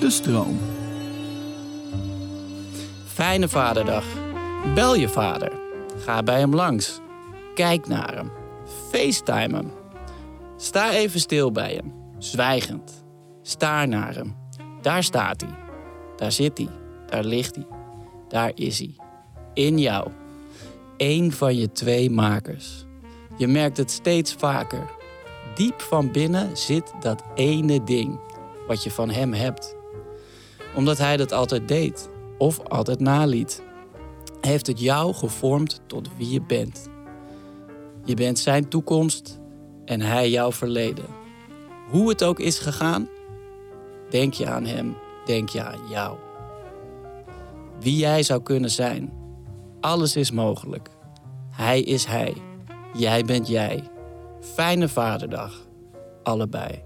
De stroom. Fijne vaderdag. Bel je vader. Ga bij hem langs. Kijk naar hem. FaceTime hem. Sta even stil bij hem. Zwijgend. Staar naar hem. Daar staat hij. Daar zit hij. Daar ligt hij. Daar is hij. In jou. Eén van je twee makers. Je merkt het steeds vaker. Diep van binnen zit dat ene ding wat je van hem hebt. Omdat hij dat altijd deed of altijd naliet, heeft het jou gevormd tot wie je bent. Je bent zijn toekomst en hij jouw verleden. Hoe het ook is gegaan, denk je aan hem, denk je aan jou. Wie jij zou kunnen zijn. Alles is mogelijk. Hij is hij. Jij bent jij. Fijne vaderdag. Allebei.